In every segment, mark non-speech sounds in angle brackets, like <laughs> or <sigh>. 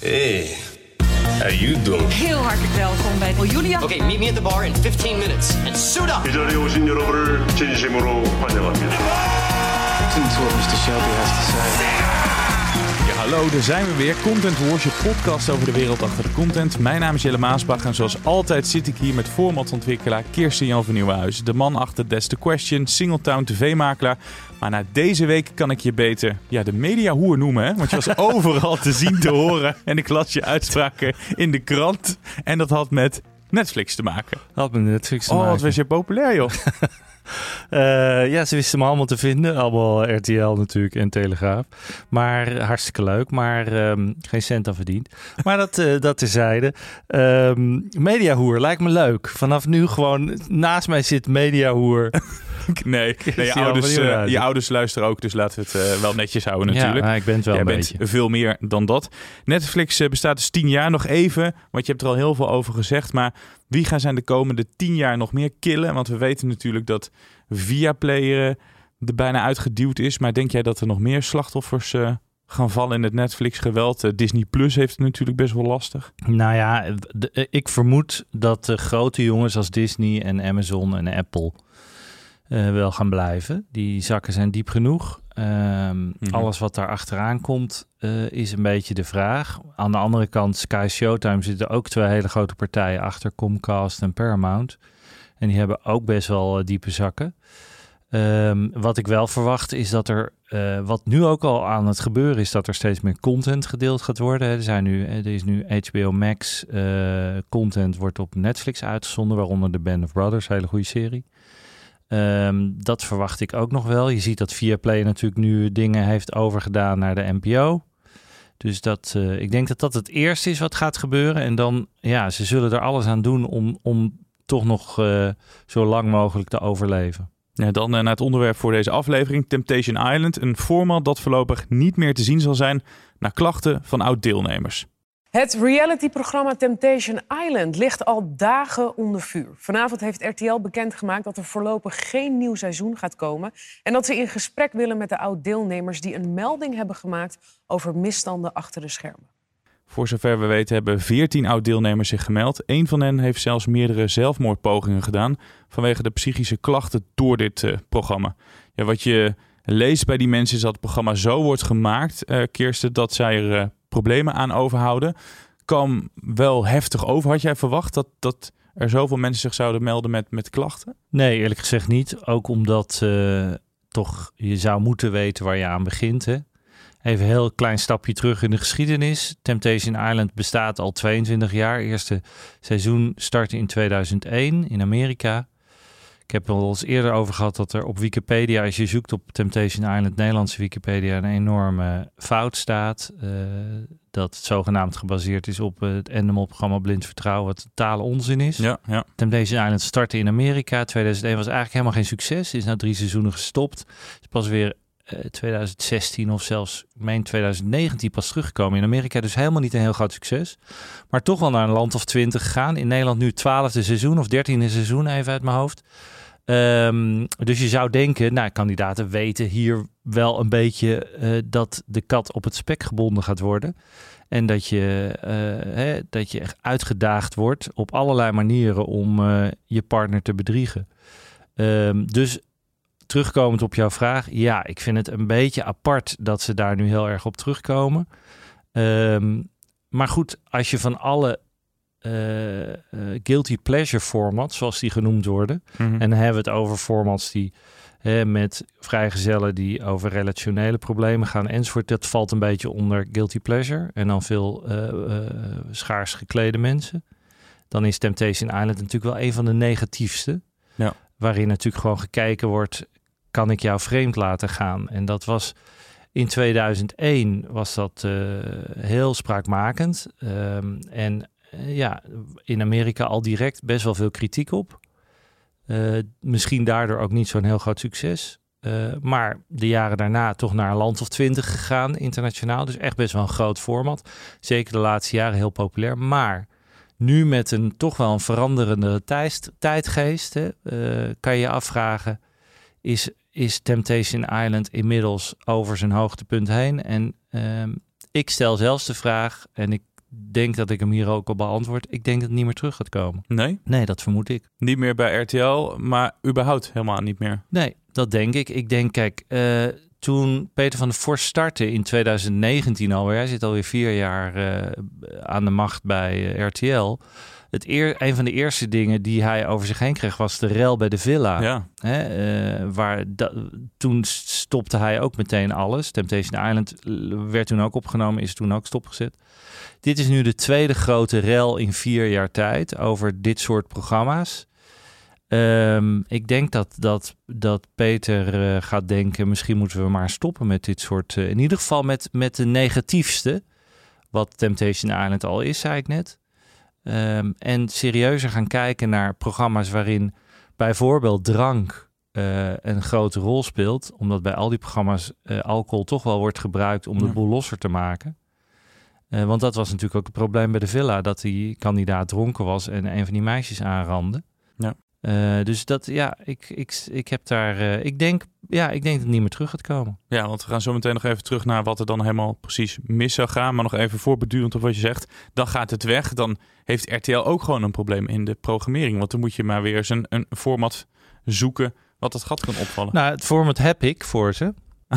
Hey, how you doing? Heel hartelijk welkom bij oh, Julia. Okay, meet me at the bar in 15 minutes and suit up. 이 자리에 오신 여러분을 진심으로 환영합니다. Listen to what Mr. Shelby has to say. Hallo, daar zijn we weer. Content Wars, je podcast over de wereld achter de content. Mijn naam is Jelle Maasbach en zoals altijd zit ik hier met formatontwikkelaar Kirsten Jan van Nieuwenhuizen. De man achter That's the Question, Singletown TV-makelaar. Maar na deze week kan ik je beter ja, de mediahoer noemen, hè? want je was <laughs> overal te zien, te horen. En ik las je uitspraken in de krant. En dat had met Netflix te maken. Had met Netflix te Oh, maken. wat was je populair, joh. <laughs> Eh, ja, ze wisten me allemaal te vinden. Allemaal RTL natuurlijk en Telegraaf. Maar hartstikke leuk. Maar ehm, geen cent aan verdiend. Maar dat, eh dat terzijde. Ehm Mediahoer lijkt me leuk. Vanaf nu gewoon naast mij zit Mediahoer. <laughs> Nee, <laughs> nee je, ouders, eh, je ouders luisteren ook, dus laten we het eh, wel netjes houden natuurlijk. Ja, ik ben het wel Jij een bent beetje. veel meer dan dat. Netflix eh, bestaat dus tien jaar nog even, want je hebt er al heel veel over gezegd. Maar wie gaan zijn de komende tien jaar nog meer killen? Want we weten natuurlijk dat Viaplay eh, er bijna uitgeduwd is. Maar denk jij dat er nog meer slachtoffers gaan vallen in het Netflix-geweld? Disney Plus heeft het natuurlijk best wel lastig. Nou ja, de- ik vermoed dat de grote jongens als Disney en Amazon en Apple eh, wel gaan blijven. Die zakken zijn diep genoeg. Ehm, Alles wat daar achteraan komt eh, is een beetje de vraag. Aan de andere kant, Sky Showtime zitten ook twee hele grote partijen achter, Comcast en Paramount. En die hebben ook best wel eh, diepe zakken. Ehm, wat ik wel verwacht is dat er, wat nu ook al aan het gebeuren is, dat er steeds meer content gedeeld gaat worden. Er, zijn nu, er is nu HBO Max content wordt op Netflix uitgezonden, waaronder de Band of Brothers, hele goede serie. Ehm, dat verwacht ik ook nog wel. Je ziet dat Viaplay natuurlijk nu dingen heeft overgedaan naar de NPO. Dus dat, eh, ik denk dat dat het eerste is wat gaat gebeuren. En dan, ja, ze zullen er alles aan doen om, om toch nog eh, zo lang mogelijk te overleven. Ja, dan eh, naar het onderwerp voor deze aflevering. Temptation Island, een format dat voorlopig niet meer te zien zal zijn... naar klachten van oud-deelnemers. Het realityprogramma Temptation Island ligt al dagen onder vuur. Vanavond heeft RTL bekendgemaakt dat er voorlopig geen nieuw seizoen gaat komen. En dat ze in gesprek willen met de oud-deelnemers die een melding hebben gemaakt over misstanden achter de schermen. Voor zover we weten hebben 14 oud-deelnemers zich gemeld. Eén van hen heeft zelfs meerdere zelfmoordpogingen gedaan vanwege de psychische klachten door dit eh, programma. Ja, wat je leest bij die mensen is dat het programma zo wordt gemaakt, eh Kirsten, dat zij er eh, problemen aan overhouden. Kwam wel heftig over. Had jij verwacht dat, dat er zoveel mensen zich zouden melden met, met klachten? Nee, eerlijk gezegd niet. Ook omdat eh, toch je zou moeten weten waar je aan begint. Hè? Even een heel klein stapje terug in de geschiedenis. Temptation Island bestaat al 22 jaar. Eerste seizoen startte in 2001 in Amerika. Ik heb er al eens eerder over gehad dat er op Wikipedia, als je zoekt op Temptation Island, Nederlandse Wikipedia, een enorme fout staat. eh, dat het zogenaamd gebaseerd is op het Endemol-programma Blind Vertrouwen, wat totale onzin is. Ja, ja. Temptation Island startte in Amerika. 2001 was eigenlijk helemaal geen succes. Is na drie seizoenen gestopt. Is pas weer eh, 2016 of zelfs meen 2019 pas teruggekomen in Amerika. Dus helemaal niet een heel groot succes. Maar toch wel naar een land of twintig gegaan. In Nederland nu 12e seizoen of 13e seizoen even uit mijn hoofd. Ehm, dus je zou denken, nou, kandidaten weten hier wel een beetje eh, dat de kat op het spek gebonden gaat worden. En dat je, eh, hè, dat je echt uitgedaagd wordt op allerlei manieren om eh, je partner te bedriegen. Ehm, dus terugkomend op jouw vraag, ja, ik vind het een beetje apart dat ze daar nu heel erg op terugkomen. Ehm, maar goed, als je van alle eh, eh, guilty pleasure formats, zoals die genoemd worden, Mhm. en dan hebben we het over formats die hè, met vrijgezellen die over relationele problemen gaan enzovoort. Dat valt een beetje onder guilty pleasure. En dan veel eh, schaars geklede mensen. Dan is Temptation Island natuurlijk wel een van de negatiefste. Ja. Waarin natuurlijk gewoon gekeken wordt, kan ik jou vreemd laten gaan? En dat was In 2001 was dat uh, heel spraakmakend. Um, en uh, ja, in Amerika al direct best wel veel kritiek op. Uh, misschien daardoor ook niet zo'n heel groot succes. maar de jaren daarna toch naar een land of twintig gegaan, internationaal. Dus echt best wel een groot format. Zeker de laatste jaren heel populair. Maar nu met een toch wel een veranderende tijd, tijdgeest, hè, kan je je afvragen: is is Temptation Island inmiddels over zijn hoogtepunt heen. En um, ik stel zelfs de vraag, en ik denk dat ik hem hier ook al beantwoord. Ik denk dat het niet meer terug gaat komen. Nee? Nee, dat vermoed ik. Niet meer bij RTL, maar überhaupt helemaal niet meer? Nee, dat denk ik. Ik denk, kijk, uh, toen Peter van der Vorst startte in 2019 alweer, hij zit alweer vier jaar uh, aan de macht bij uh, RTL het eer, een van de eerste dingen die hij over zich heen kreeg was de rel bij de villa. Ja. Hè, uh, waar toen stopte hij ook meteen alles. Temptation Island werd toen ook opgenomen, is toen ook stopgezet. Dit is nu de tweede grote rel in vier jaar tijd over dit soort programma's. Um, ik denk dat, dat, dat Peter uh, gaat denken, misschien moeten we maar stoppen met dit soort... Uh, in ieder geval met, met de negatiefste, wat Temptation Island al is, zei ik net. Um, en serieuzer gaan kijken naar programma's waarin bijvoorbeeld drank uh, een grote rol speelt. Omdat bij al die programma's uh, alcohol toch wel wordt gebruikt om ja. de boel losser te maken. Uh, want dat was natuurlijk ook het probleem bij de villa. Dat die kandidaat dronken was en een van die meisjes aanrandde. Uh, dus dat, ja, ik, ik, ik heb daar, uh, ik denk, ja, ik denk dat het niet meer terug gaat komen. Ja, want we gaan zo meteen nog even terug naar wat er dan helemaal precies mis zou gaan. Maar nog even voorbedurend op wat je zegt. Dan gaat het weg. Dan heeft RTL ook gewoon een probleem in de programmering. Want dan moet je maar weer eens een, een format zoeken wat het gat kan opvallen. Nou, het format heb ik voor ze. <laughs>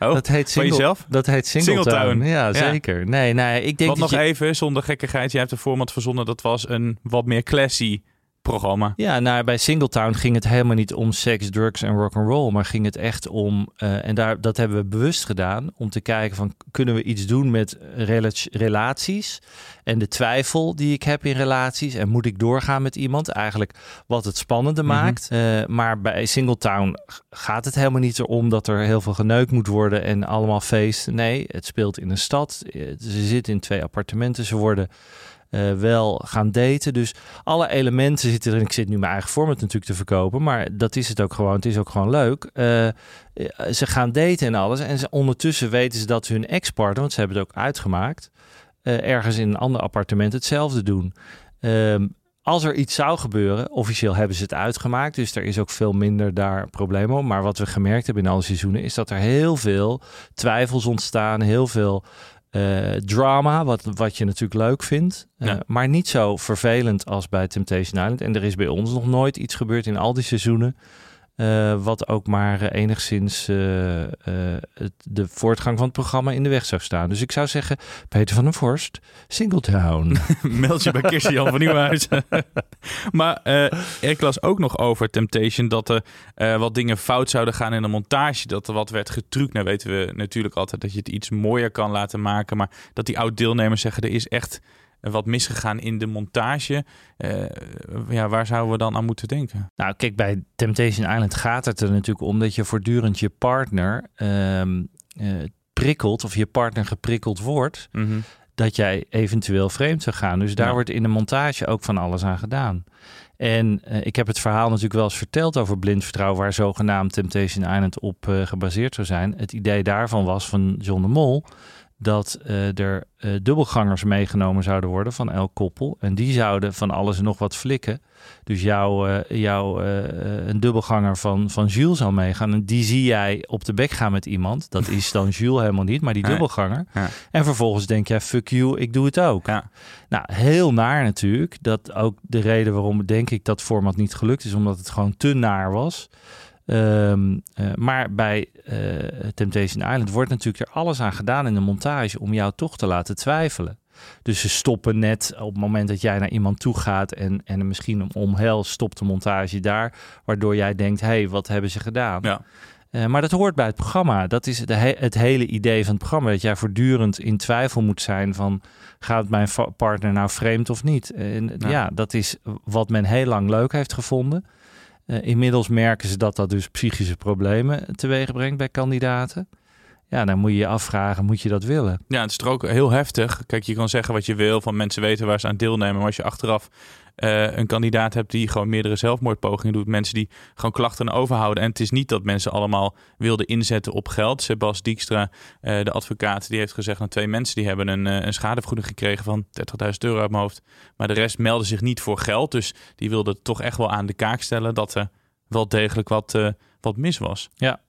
oh, dat heet single, jezelf? Dat heet Singletown. Ja, zeker. Ja. Nee, nee, ik denk Wat dat nog je... even, zonder gekkigheid. Je hebt een format verzonnen. Dat was een wat meer classy programma. Ja, nou, bij Singletown ging het helemaal niet om seks, drugs en rock and roll, maar ging het echt om uh, en daar dat hebben we bewust gedaan om te kijken van kunnen we iets doen met rela relaties en de twijfel die ik heb in relaties en moet ik doorgaan met iemand eigenlijk wat het spannender mm -hmm. maakt. Uh, maar bij Singletown gaat het helemaal niet erom dat er heel veel geneukt moet worden en allemaal feesten. Nee, het speelt in een stad. Ze zitten in twee appartementen. Ze worden uh, wel gaan daten. Dus alle elementen zitten erin. Ik zit nu mijn eigen format natuurlijk te verkopen, maar dat is het ook gewoon. Het is ook gewoon leuk. Uh, ze gaan daten en alles. En ondertussen weten ze dat hun ex-partner, want ze hebben het ook uitgemaakt, ergens in een ander appartement hetzelfde doen. Um, als er iets zou gebeuren, officieel hebben ze het uitgemaakt. Dus er is ook veel minder daar probleem op. Maar wat we gemerkt hebben in alle seizoenen, is dat er heel veel twijfels ontstaan. Heel veel uh, drama, wat, wat je natuurlijk leuk vindt. Uh, ja. Maar niet zo vervelend als bij Temptation Island. En er is bij ons nog nooit iets gebeurd in al die seizoenen. Uh, wat ook maar enigszins het, de voortgang van het programma in de weg zou staan. Dus ik zou zeggen, Peter van den Vorst, Singletown. <laughs> Meld je bij Christian van Nieuwhuizen. <laughs> maar ik las ook nog over Temptation dat er wat dingen fout zouden gaan in de montage. Dat er wat werd getrukt. Nou weten we natuurlijk altijd dat je het iets mooier kan laten maken. Maar dat die oud-deelnemers zeggen, er is echt wat misgegaan in de montage. Uh, ja, waar zouden we dan aan moeten denken? Nou, kijk, bij Temptation Island gaat het er natuurlijk om dat je voortdurend je partner um, uh, prikkelt of je partner geprikkeld wordt. Mm -hmm. Dat jij eventueel vreemd zou gaan. Dus daar ja. wordt in de montage ook van alles aan gedaan. En uh, ik heb het verhaal natuurlijk wel eens verteld over blind vertrouwen, waar zogenaamd Temptation Island op gebaseerd zou zijn. Het idee daarvan was van John de Mol dat uh, er uh, dubbelgangers meegenomen zouden worden van elk koppel. En die zouden van alles en nog wat flikken. Dus jou, uh, jou een dubbelganger van, van Jules zou meegaan. En die zie jij op de bek gaan met iemand. Dat <laughs> is dan Jules helemaal niet, maar die dubbelganger. Ja. En vervolgens denk jij, fuck you, ik doe het ook. Ja. Nou, heel naar natuurlijk. Dat ook de reden waarom denk ik dat format niet gelukt is. Omdat het gewoon te naar was. Um, uh, maar bij uh, Temptation Island wordt natuurlijk er alles aan gedaan in de montage om jou toch te laten twijfelen. Dus ze stoppen net op het moment dat jij naar iemand toe gaat en, en misschien omhelst, stopt de montage daar. Waardoor jij denkt, hé, hey, wat hebben ze gedaan? Ja. Uh, maar dat hoort bij het programma. Dat is he het hele idee van het programma. Dat jij voortdurend in twijfel moet zijn van... gaat mijn partner nou vreemd of niet? En ja. ja, dat is wat men heel lang leuk heeft gevonden. Uh, inmiddels merken ze dat dat dus psychische problemen teweeg brengt bij kandidaten. Ja, dan moet je je afvragen, moet je dat willen? Ja, het is toch ook heel heftig. Kijk, je kan zeggen wat je wil, van mensen weten waar ze aan deelnemen. Maar als je achteraf uh, een kandidaat hebt die gewoon meerdere zelfmoordpogingen doet. Mensen die gewoon klachten overhouden. En het is niet dat mensen allemaal wilden inzetten op geld. Sebas Dijkstra, uh, de advocaat, die heeft gezegd... dat twee mensen die hebben een, uh, een schadevergoeding gekregen van 30.000 euro uit mijn hoofd. Maar de rest meldde zich niet voor geld. Dus die wilde toch echt wel aan de kaak stellen dat er wel degelijk wat, wat mis was. Ja.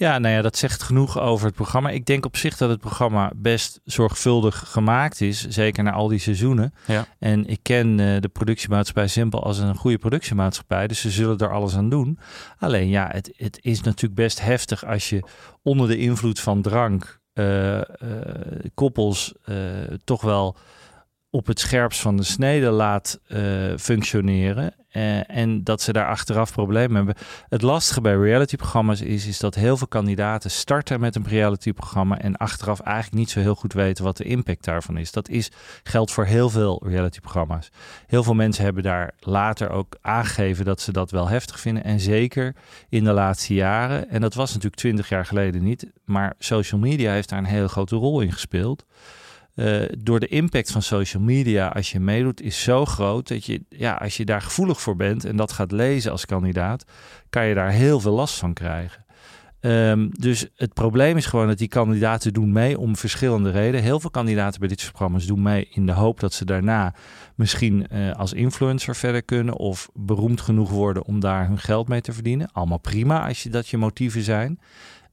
Ja, nou ja, dat zegt genoeg over het programma. Ik denk op zich dat het programma best zorgvuldig gemaakt is. Zeker na al die seizoenen. Ja. En ik ken uh, de productiemaatschappij Simpel als een goede productiemaatschappij. Dus ze zullen er alles aan doen. Alleen ja, het, het is natuurlijk best heftig als je onder de invloed van drank uh, uh, koppels toch wel op het scherpst van de snede laat functioneren. Uh, en dat ze daar achteraf problemen hebben. Het lastige bij reality-programma's is, is dat heel veel kandidaten starten met een reality-programma en achteraf eigenlijk niet zo heel goed weten wat de impact daarvan is. Dat is, geldt voor heel veel reality-programma's. Heel veel mensen hebben daar later ook aangegeven dat ze dat wel heftig vinden. En zeker in de laatste jaren, en dat was natuurlijk twintig jaar geleden niet, maar social media heeft daar een hele grote rol in gespeeld. Uh, door de impact van social media als je meedoet is zo groot dat je, ja, als je daar gevoelig voor bent en dat gaat lezen als kandidaat, kan je daar heel veel last van krijgen. Um, dus het probleem is gewoon dat die kandidaten doen mee om verschillende redenen. Heel veel kandidaten bij dit soort programma's doen mee in de hoop dat ze daarna misschien uh, als influencer verder kunnen of beroemd genoeg worden om daar hun geld mee te verdienen. Allemaal prima als je dat je motieven zijn.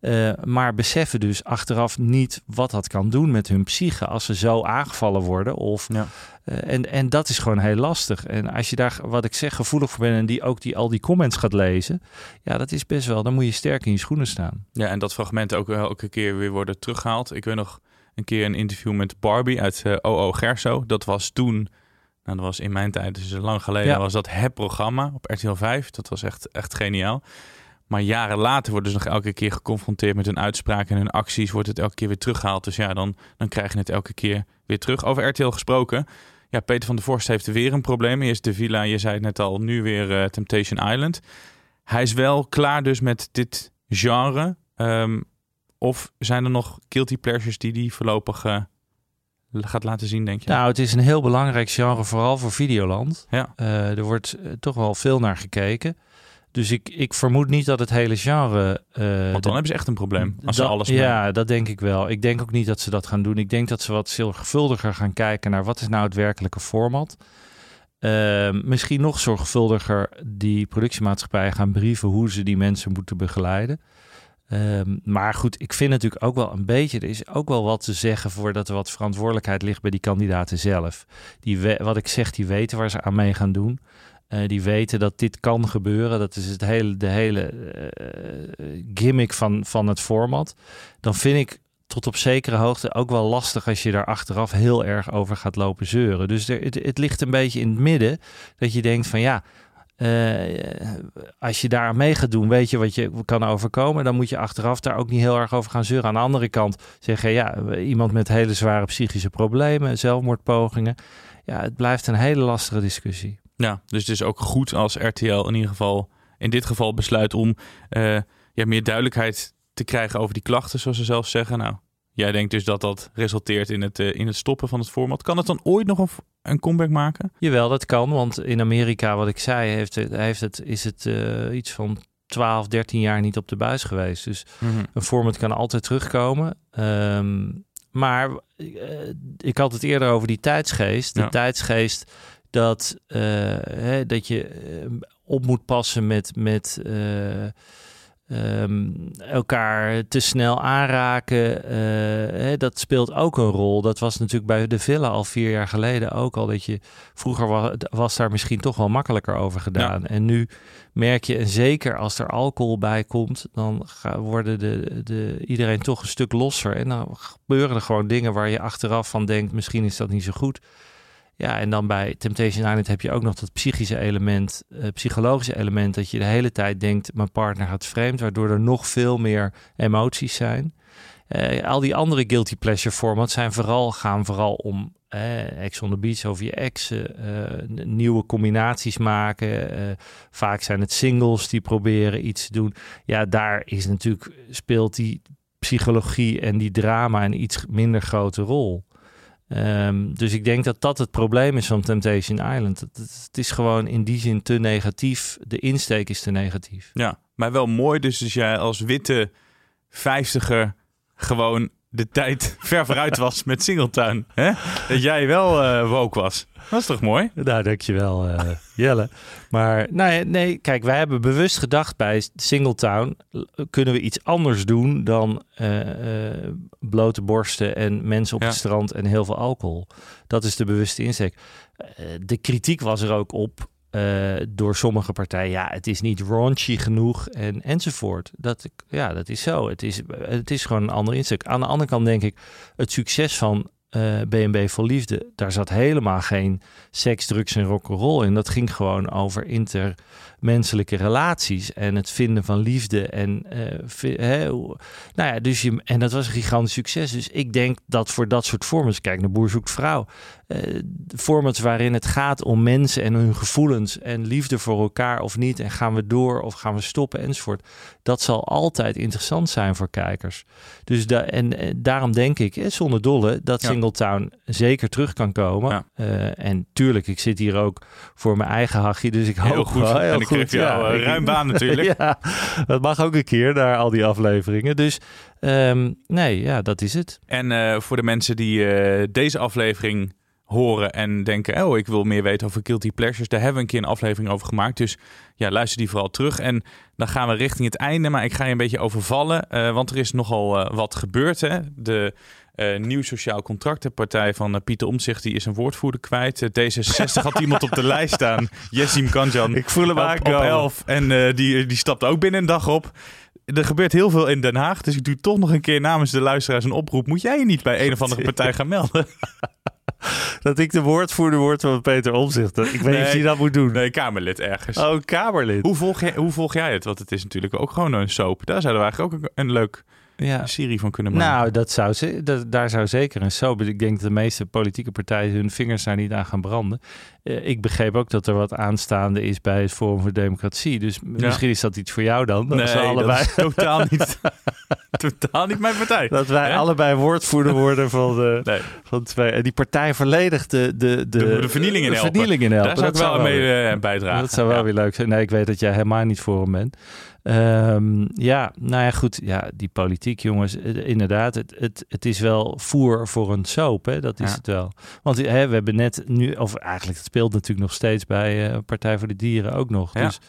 Uh, maar beseffen dus achteraf niet wat dat kan doen met hun psyche als ze zo aangevallen worden. Of, ja. uh, en, en dat is gewoon heel lastig. En als je daar, wat ik zeg, gevoelig voor bent en die ook die, al die comments gaat lezen. Ja, dat is best wel, dan moet je sterk in je schoenen staan. Ja, en dat fragment ook elke keer weer worden teruggehaald. Ik weet nog een keer een interview met Barbie uit uh, OO Gerso. Dat was toen, nou dat was in mijn tijd, dus lang geleden, ja. was dat het programma op RTL 5. Dat was echt, echt geniaal. Maar jaren later worden ze nog elke keer geconfronteerd met hun uitspraken en hun acties. Wordt het elke keer weer teruggehaald. Dus ja, dan, dan krijg je het elke keer weer terug. Over RTL gesproken. Ja, Peter van der Vorst heeft weer een probleem. Eerst de villa, je zei het net al, nu weer uh, Temptation Island. Hij is wel klaar dus met dit genre. Um, of zijn er nog guilty pleasures die die voorlopig uh, gaat laten zien, denk je? Nou, het is een heel belangrijk genre, vooral voor Videoland. Ja. Uh, er wordt toch wel veel naar gekeken. Dus ik, ik vermoed niet dat het hele genre. Uh, Want dan hebben ze echt een probleem. Als ze alles. Ja, mee... dat denk ik wel. Ik denk ook niet dat ze dat gaan doen. Ik denk dat ze wat zorgvuldiger gaan kijken naar wat is nou het werkelijke format. Uh, misschien nog zorgvuldiger die productiemaatschappij gaan brieven hoe ze die mensen moeten begeleiden. Um, maar goed, ik vind natuurlijk ook wel een beetje, er is ook wel wat te zeggen voor dat er wat verantwoordelijkheid ligt bij die kandidaten zelf. Die, wat ik zeg, die weten waar ze aan mee gaan doen. Uh, die weten dat dit kan gebeuren. Dat is het hele, de hele uh, gimmick van, van het format. Dan vind ik tot op zekere hoogte ook wel lastig als je daar achteraf heel erg over gaat lopen zeuren. Dus er, het, ligt een beetje in het midden dat je denkt van ja, uh, als je daar mee gaat doen, weet je wat je kan overkomen. Dan moet je achteraf daar ook niet heel erg over gaan zeuren. Aan de andere kant zeggen, ja, iemand met hele zware psychische problemen, zelfmoordpogingen. Ja, het blijft een hele lastige discussie. Ja, dus het is ook goed als RTL in ieder geval in dit geval besluit om uh, ja, meer duidelijkheid te krijgen over die klachten, zoals ze zelf zeggen. Nou, jij denkt dus dat dat resulteert in het, uh, in het stoppen van het format. Kan het dan ooit nog een, een, comeback maken? Jawel, dat kan. Want in Amerika, wat ik zei, heeft het, heeft het, is het uh, iets van 12, 13 jaar niet op de buis geweest. Dus mm -hmm. een format kan altijd terugkomen. Um, maar ik had het eerder over die tijdsgeest. De ja. tijdsgeest dat, uh, hè, dat je op moet passen met, met uh, um, elkaar te snel aanraken. Hè, dat speelt ook een rol. Dat was natuurlijk bij de Villa al vier jaar geleden ook al. Dat je vroeger was, was daar misschien toch wel makkelijker over gedaan. Ja. En nu merk je, en zeker als er alcohol bij komt, dan gaan, worden de, de, iedereen toch een stuk losser. En dan gebeuren er gewoon dingen waar je achteraf van denkt, misschien is dat niet zo goed. Ja, en dan bij Temptation Island heb je ook nog dat psychische element, uh, psychologische element, dat je de hele tijd denkt, mijn partner gaat vreemd, waardoor er nog veel meer emoties zijn. Uh, al die andere guilty pleasure formats zijn vooral, gaan vooral om uh, ex on the beach over je ex, nieuwe combinaties maken. vaak zijn het singles die proberen iets te doen. Ja, daar is natuurlijk, speelt die psychologie en die drama een iets minder grote rol. Ehm, dus ik denk dat dat het probleem is van Temptation Island. Het, het is gewoon in die zin te negatief. De insteek is te negatief. Ja, maar wel mooi dus als jij als witte vijftiger gewoon de tijd ver vooruit was met Singletown. Hè? Dat jij wel uh, woke was. Dat is toch mooi? Nou, dankjewel uh, Jelle. Maar nee, nee, kijk, wij hebben bewust gedacht bij Singletown... kunnen we iets anders doen dan uh, blote borsten en mensen op ja. het strand en heel veel alcohol. Dat is de bewuste insteek. de kritiek was er ook op uh, door sommige partijen. Ja, het is niet raunchy genoeg en, enzovoort. Dat, ja, dat is zo. Het is, het is gewoon een ander insteek. Aan de andere kant denk ik, het succes van uh, BNB voor Liefde, daar zat helemaal geen seks, drugs en rock'n'roll in. Dat ging gewoon over intermenselijke relaties en het vinden van liefde. En, uh, nou ja, dus je, en dat was een gigantisch succes. Dus ik denk dat voor dat soort formats, kijk naar Boer zoekt vrouw, uh, formats waarin het gaat om mensen en hun gevoelens en liefde voor elkaar of niet. En gaan we door of gaan we stoppen enzovoort. Dat zal altijd interessant zijn voor kijkers. Dus da en, en daarom denk ik, zonder dolle, dat ja. Singletown zeker terug kan komen. Ja. Uh, en tuurlijk, ik zit hier ook voor mijn eigen hachje, dus ik hoop heel goed. Wel, heel en ik goed. geef jou ja, ruim baan natuurlijk. <laughs> ja, dat mag ook een keer naar al die afleveringen. Dus um, nee, ja, dat is het. En uh, voor de mensen die uh, deze aflevering horen en denken, oh, ik wil meer weten over guilty pleasures. Daar hebben we een keer een aflevering over gemaakt. Dus ja, luister die vooral terug. En dan gaan we richting het einde, maar ik ga je een beetje overvallen, uh, want er is nogal wat gebeurd. Hè? De uh, nieuw sociaal contractenpartij van uh, Pieter Omtzigt, die is een woordvoerder kwijt. Uh, D66 had iemand op de <laughs> lijst staan, Jessim Kanjan. Ik voel hem op, op 11 en die, die stapt ook binnen een dag op. Er gebeurt heel veel in Den Haag, dus ik doe toch nog een keer namens de luisteraars een oproep. Moet jij je niet bij een of andere partij gaan melden? <laughs> dat ik de woordvoerder word van Peter Omzicht. Ik weet niet of je dat moet doen. Nee, Kamerlid ergens. Oh, Kamerlid. Hoe volg, jij, hoe volg jij het? Want het is natuurlijk ook gewoon een soap. Daar zouden we eigenlijk ook een, een leuk ja. serie van kunnen maken. Nou, dat zou ze, dat, daar zou zeker een soap. Ik denk dat de meeste politieke partijen hun vingers daar niet aan gaan branden. Uh, ik begreep ook dat er wat aanstaande is bij het Forum voor Democratie. Dus ja. misschien is dat iets voor jou dan. Dat nee, we allebei... dat <laughs> totaal niet, totaal niet mijn partij. Dat wij allebei woordvoerder worden van, de, <laughs> nee. van twee. En die partij volledig de, de, de, de, de vernielingen helpen. vernielingen helpen. Daar zou ik wel mee uh, bijdragen. Dat zou wel weer leuk zijn. Nee, ik weet dat jij helemaal niet voor hem bent. Um, ja, nou ja, goed. Ja, die politiek, jongens. Inderdaad, het, het, het is wel voer voor een soap, hè? Dat is ja. het wel. Want hè, we hebben net nu, of eigenlijk, het speelt natuurlijk nog steeds bij uh, Partij voor de Dieren ook nog. Ja. Dus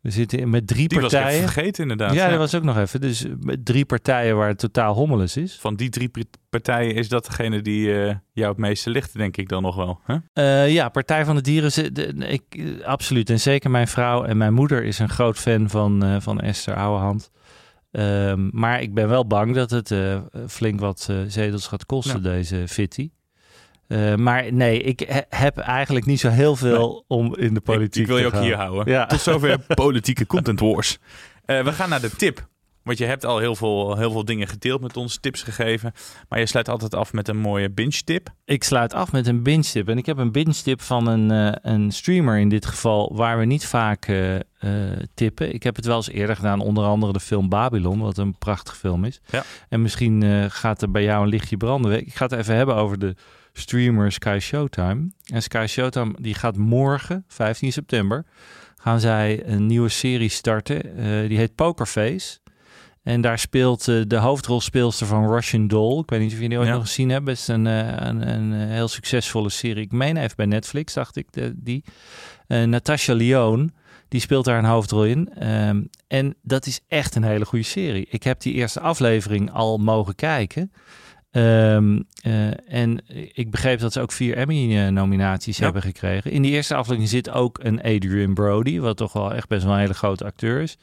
we zitten met drie die partijen. Was even vergeten, inderdaad. Ja, dat was ook nog even. Dus met drie partijen waar het totaal hommeles is. Van die drie partijen is dat degene die uh, jou het meeste ligt, denk ik dan nog wel. Huh? Uh, ja, Partij van de Dieren, de, ik, uh, absoluut. En zeker mijn vrouw en mijn moeder is een groot fan van, uh, van Esther Ouwehand. Um, maar ik ben wel bang dat het flink wat zetels gaat kosten, ja. deze fitty. Uh, maar nee, ik he heb eigenlijk niet zo heel veel nee. om in de politiek ik, ik wil je ook gaan. hier houden. Ja. Tot zover <laughs> politieke content wars. Uh, we gaan naar de tip. Want je hebt al heel veel, heel veel dingen gedeeld met ons, tips gegeven. Maar je sluit altijd af met een mooie binge tip. Ik sluit af met een binge tip. En ik heb een binge tip van een, uh, een streamer in dit geval, waar we niet vaak uh, uh, tippen. Ik heb het wel eens eerder gedaan, onder andere de film Babylon, wat een prachtig film is. Ja. En misschien gaat er bij jou een lichtje branden. Ik ga het even hebben over de streamer Sky Showtime. En Sky Showtime die gaat morgen, 15 september, gaan zij een nieuwe serie starten. Uh, die heet Pokerface. En daar speelt uh, de hoofdrolspeelster van Russian Doll. Ik weet niet of jullie ooit ja. nog gezien hebben. Het is een, uh, een, een, heel succesvolle serie. Ik meen even bij Netflix, dacht ik, de, die. Natasha Lyon, die speelt daar een hoofdrol in. Um, en dat is echt een hele goede serie. Ik heb die eerste aflevering al mogen kijken. Um, uh, en ik begreep dat ze ook vier Emmy-nominaties ja. hebben gekregen. In die eerste aflevering zit ook een Adrian Brody, wat toch wel echt best wel een hele grote acteur is.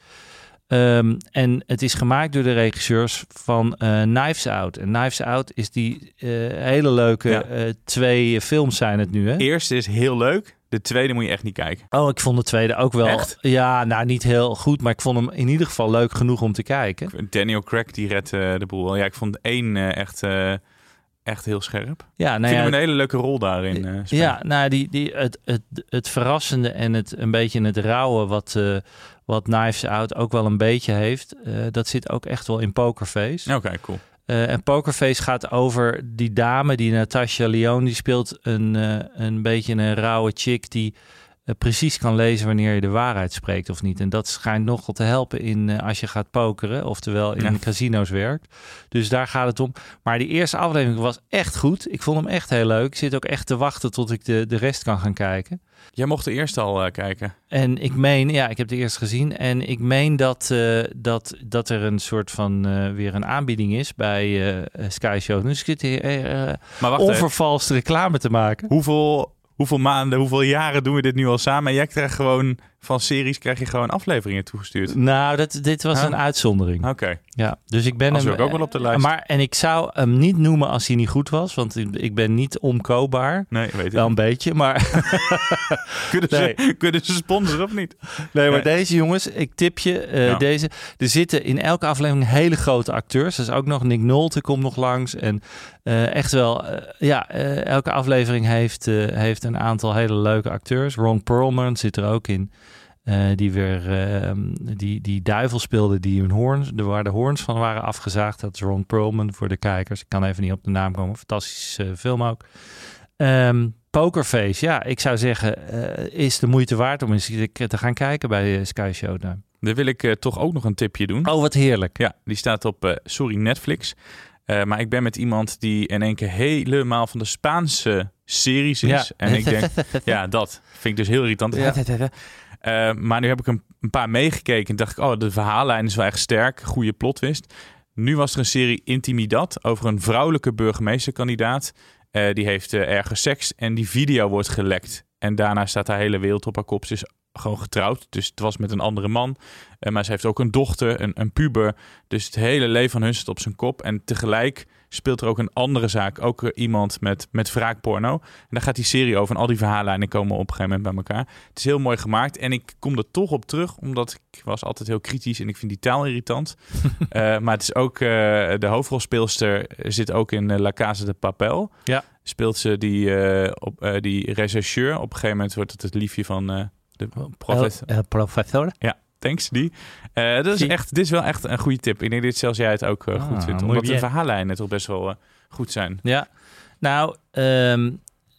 Um, en het is gemaakt door de regisseurs van uh, Knives Out. En Knives Out is die uh, hele leuke ja. twee films zijn het nu. Hè? Eerste is heel leuk. De tweede moet je echt niet kijken. Oh, ik vond de tweede ook wel. Echt? Ja, nou niet heel goed, maar ik vond hem in ieder geval leuk genoeg om te kijken. Daniel Craig die redt uh, de boel. Ja, ik vond één uh, echt, uh, echt heel scherp. Ja, Ik nou vind ja, hem een hele leuke rol daarin eh. Ja, nou, die, die, het, het, het verrassende en het een beetje het rauwe wat, eh, wat Knives Out ook wel een beetje heeft, eh, dat zit ook echt wel in Pokerface. Oké, cool. Eh, en Pokerface gaat over die dame, die Natasha Leone, die speelt een, eh, een beetje een rauwe chick die precies kan lezen wanneer je de waarheid spreekt of niet. En dat schijnt nogal te helpen in eh, als je gaat pokeren, oftewel in Ja. casino's werkt. Dus daar gaat het om. Maar die eerste aflevering was echt goed. Ik vond hem echt heel leuk. Ik zit ook echt te wachten tot ik de, de rest kan gaan kijken. Jij mocht de eerste al eh, kijken. En ik meen, ja, ik heb de eerste gezien. En ik meen dat, eh, dat, dat er een soort van eh, weer een aanbieding is bij eh, Sky Show. Dus ik zit hier eh, Maar wacht onvervalste reclame te maken. Hoeveel, hoeveel maanden, hoeveel jaren doen we dit nu al samen? En jij krijgt gewoon van series krijg je gewoon afleveringen toegestuurd. Nou, dat, dit was Huh? een uitzondering. Oké. Ja, dus ik ben Als hem ook wel op de eh, lijst. Maar en ik zou hem niet noemen als hij niet goed was, want ik, ben niet omkoopbaar. Nee, weet ik Wel een beetje, maar <laughs> Kunnen ze, Nee. kunnen ze sponsoren of niet? Nee, maar Nee. deze jongens, ik tip je, eh, Ja. deze. Er zitten in elke aflevering hele grote acteurs. Dus ook nog Nick Nolte komt nog langs. En eh, echt wel, ja, elke aflevering heeft, heeft een aantal hele leuke acteurs. Ron Perlman zit er ook in. Eh, die weer eh, die, die duivel speelde, die hun hoorns, de, waar de hoorns van waren afgezaagd. Dat is Ron Perlman voor de kijkers. Ik kan even niet op de naam komen. Fantastische eh, film ook. Ehm, Pokerface, ja, ik zou zeggen, eh, is de moeite waard om eens te gaan kijken bij Sky Showtime. Dan wil ik toch ook nog een tipje doen. Oh, wat heerlijk. Ja, die staat op, sorry, Netflix. Maar ik ben met iemand die in één keer helemaal van de Spaanse series is. Ja. En ik denk, <laughs> ja, dat vind ik dus heel irritant. Ja. Eh, maar nu heb ik een, paar meegekeken en dacht ik, oh, de verhaallijn is wel echt sterk. Goede plotwist. Nu was er een serie Intimidad over een vrouwelijke burgemeesterkandidaat. Eh, die heeft eh, ergens seks en die video wordt gelekt. En daarna staat haar hele wereld op haar kop. Ze is gewoon getrouwd, dus het was met een andere man. Eh, maar ze heeft ook een dochter, een, een puber. Dus het hele leven van hun zit op zijn kop. En tegelijk speelt er ook een andere zaak. Ook eh, iemand met, met wraakporno. En daar gaat die serie over. En al die verhaallijnen komen op een gegeven moment bij elkaar. Het is heel mooi gemaakt. En ik kom er toch op terug, omdat ik was altijd heel kritisch. En ik vind die taal irritant. <laughs> Eh, maar het is ook, de hoofdrolspeelster zit ook in La Casa de Papel. Ja. Speelt ze die, op, die rechercheur. Op een gegeven moment wordt het het liefje van de professor. El, el professor. Ja, thanks, die. Eh dat is echt, dit is wel echt een goede tip. Ik denk dat zelfs jij het ook eh, Ah, goed vindt. muy Omdat de verhaallijnen toch best wel eh, goed zijn. Ja, nou, ehm,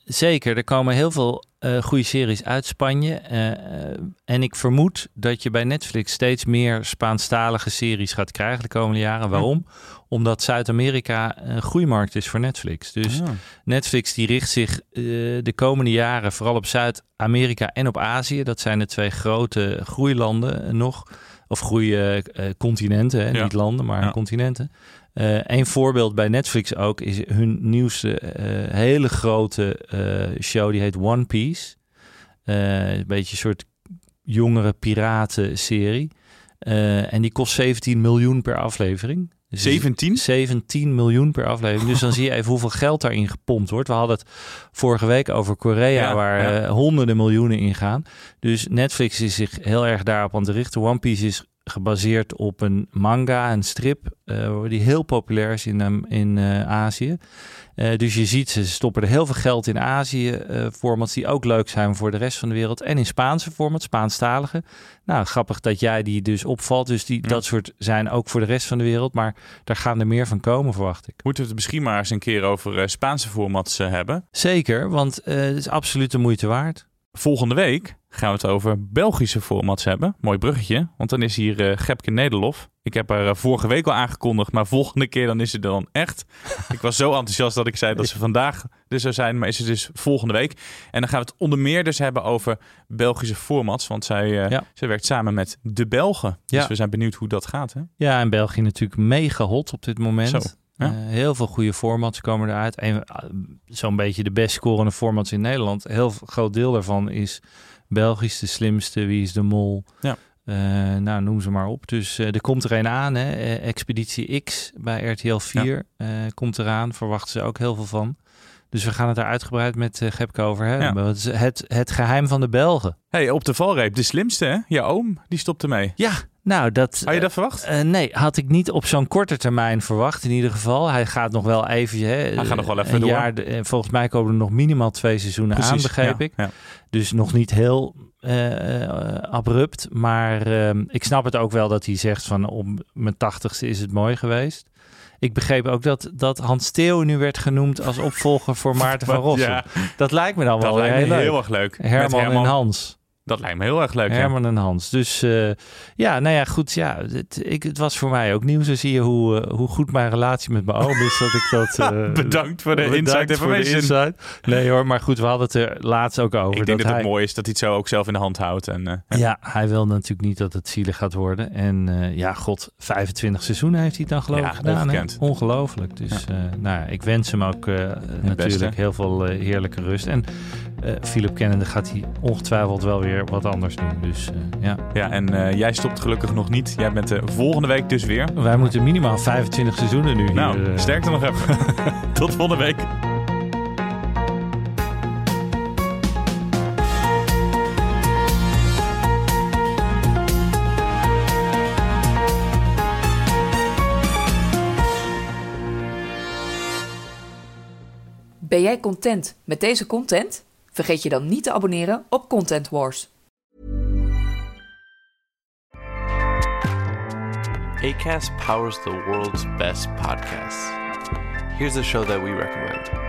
zeker. Er komen heel veel eh goede series uit Spanje. eh, eh, en ik vermoed dat je bij Netflix steeds meer Spaanstalige series gaat krijgen de komende jaren. Waarom? Omdat Zuid-Amerika een groeimarkt is voor Netflix. Dus Ah. Netflix die richt zich de komende jaren vooral op Zuid-Amerika en op Azië. Dat zijn de twee grote groeilanden nog. Of groeicontinenten, hè? Ja. niet landen, maar Ja. continenten. Eh een voorbeeld bij Netflix ook is hun nieuwste eh, hele grote eh, show. Die heet One Piece. Een beetje een soort jongere piraten-serie. En die kost 17 miljoen per aflevering. Dus 17? 17 miljoen per aflevering. Dus dan zie je even hoeveel geld daarin gepompt wordt. We hadden het vorige week over Korea, Ja, waar ja. honderden miljoenen in gaan. Dus Netflix is zich heel erg daarop aan het richten. One Piece is gebaseerd op een manga, een strip, eh, die heel populair is in, ehm, in eh, Azië. Eh, dus je ziet, ze stoppen er heel veel geld in Azië, eh formats die ook leuk zijn voor de rest van de wereld. En in Spaanse formats, Spaanstalige. Nou, grappig dat jij die dus opvalt. Dus die, Ja. dat soort zijn ook voor de rest van de wereld. Maar daar gaan er meer van komen, verwacht ik. Moeten we het misschien maar eens een keer over Spaanse formats hebben. Zeker, want het is absoluut de moeite waard. Volgende week gaan we het over Belgische formats hebben. Mooi bruggetje, want dan is hier eh Gepke Nederlof. Ik heb haar eh, vorige week al aangekondigd, maar volgende keer dan is ze er dan echt. <laughs> ik was zo enthousiast dat ik zei dat ze vandaag er zou zijn, maar is ze dus volgende week. En dan gaan we het onder meer dus hebben over Belgische formats, want zij, eh, Ja. zij werkt samen met de Belgen. Dus Ja. we zijn benieuwd hoe dat gaat. Hè? Ja, en België natuurlijk mega hot op dit moment. Zo, ja. Eh, heel veel goede formats komen eruit. Eh, Zo'n beetje de best scorende formats in Nederland. Een heel groot deel daarvan is Belgisch, de slimste, Wie is de Mol. Ja. Eh, nou, noem ze maar op. Dus er komt er een aan. Hè. Expeditie X bij RTL 4 eh, komt eraan. Verwachten ze ook heel veel van. Dus we gaan het daar uitgebreid met eh Gepke over hebben. Het, het, het geheim van de Belgen. Hey, op de valreep, de slimste hè? Je oom, die stopt ermee. Ja, Nou, dat, Had je dat verwacht? eh, nee, had ik niet op zo'n korte termijn verwacht in ieder geval. Hij gaat nog wel even... Hè, Hij gaat nog wel even een door. Jaar, eh, volgens mij komen er nog minimaal twee seizoenen aan, begreep ja, ik. ja. Dus nog niet heel eh, eh, abrupt. Maar ehm, ik snap het ook wel dat hij zegt van op mijn tachtigste is het mooi geweest. Ik begreep ook dat, dat Hans Steeuw nu werd genoemd als opvolger voor <laughs> Maarten van Rossum. ja. Dat lijkt me dan Dat wel weer lijkt me heel, erg leuk. Met Herman, en Hans. Dat lijkt me heel erg leuk. ja. Herman en Hans. Dus eh, ja, nou ja, goed. Ja, het, ik, het was voor mij ook nieuw. Zo zie je hoe, eh, hoe goed mijn relatie met mijn oom is. Dat ik dat... <laughs> eh, Bedankt voor de de information. insight. Nee hoor, maar goed, we hadden het er laatst ook over. Ik denk dat, het mooi is dat hij het zo ook zelf in de hand houdt. En, Ja, hij wil natuurlijk niet dat het zielig gaat worden. En ja, god, 25 seizoenen heeft hij het dan geloof Ja, ik gedaan. hè? Ongelooflijk. Dus nou, ja, ik wens hem ook natuurlijk heel veel heerlijke rust. En eh Philip Kennedy gaat hij ongetwijfeld wel weer wat anders doen. Dus eh, ja. ja, en eh, jij stopt gelukkig nog niet. Jij bent de volgende week dus weer. Wij moeten minimaal 25 seizoenen nu Nou, hier. eh, sterkte nog even. <laughs> Tot volgende week. Ben jij content met deze content? Vergeet je dan niet te abonneren op Content Wars. ACAST powers the world's best podcasts. Here's a show that we recommend.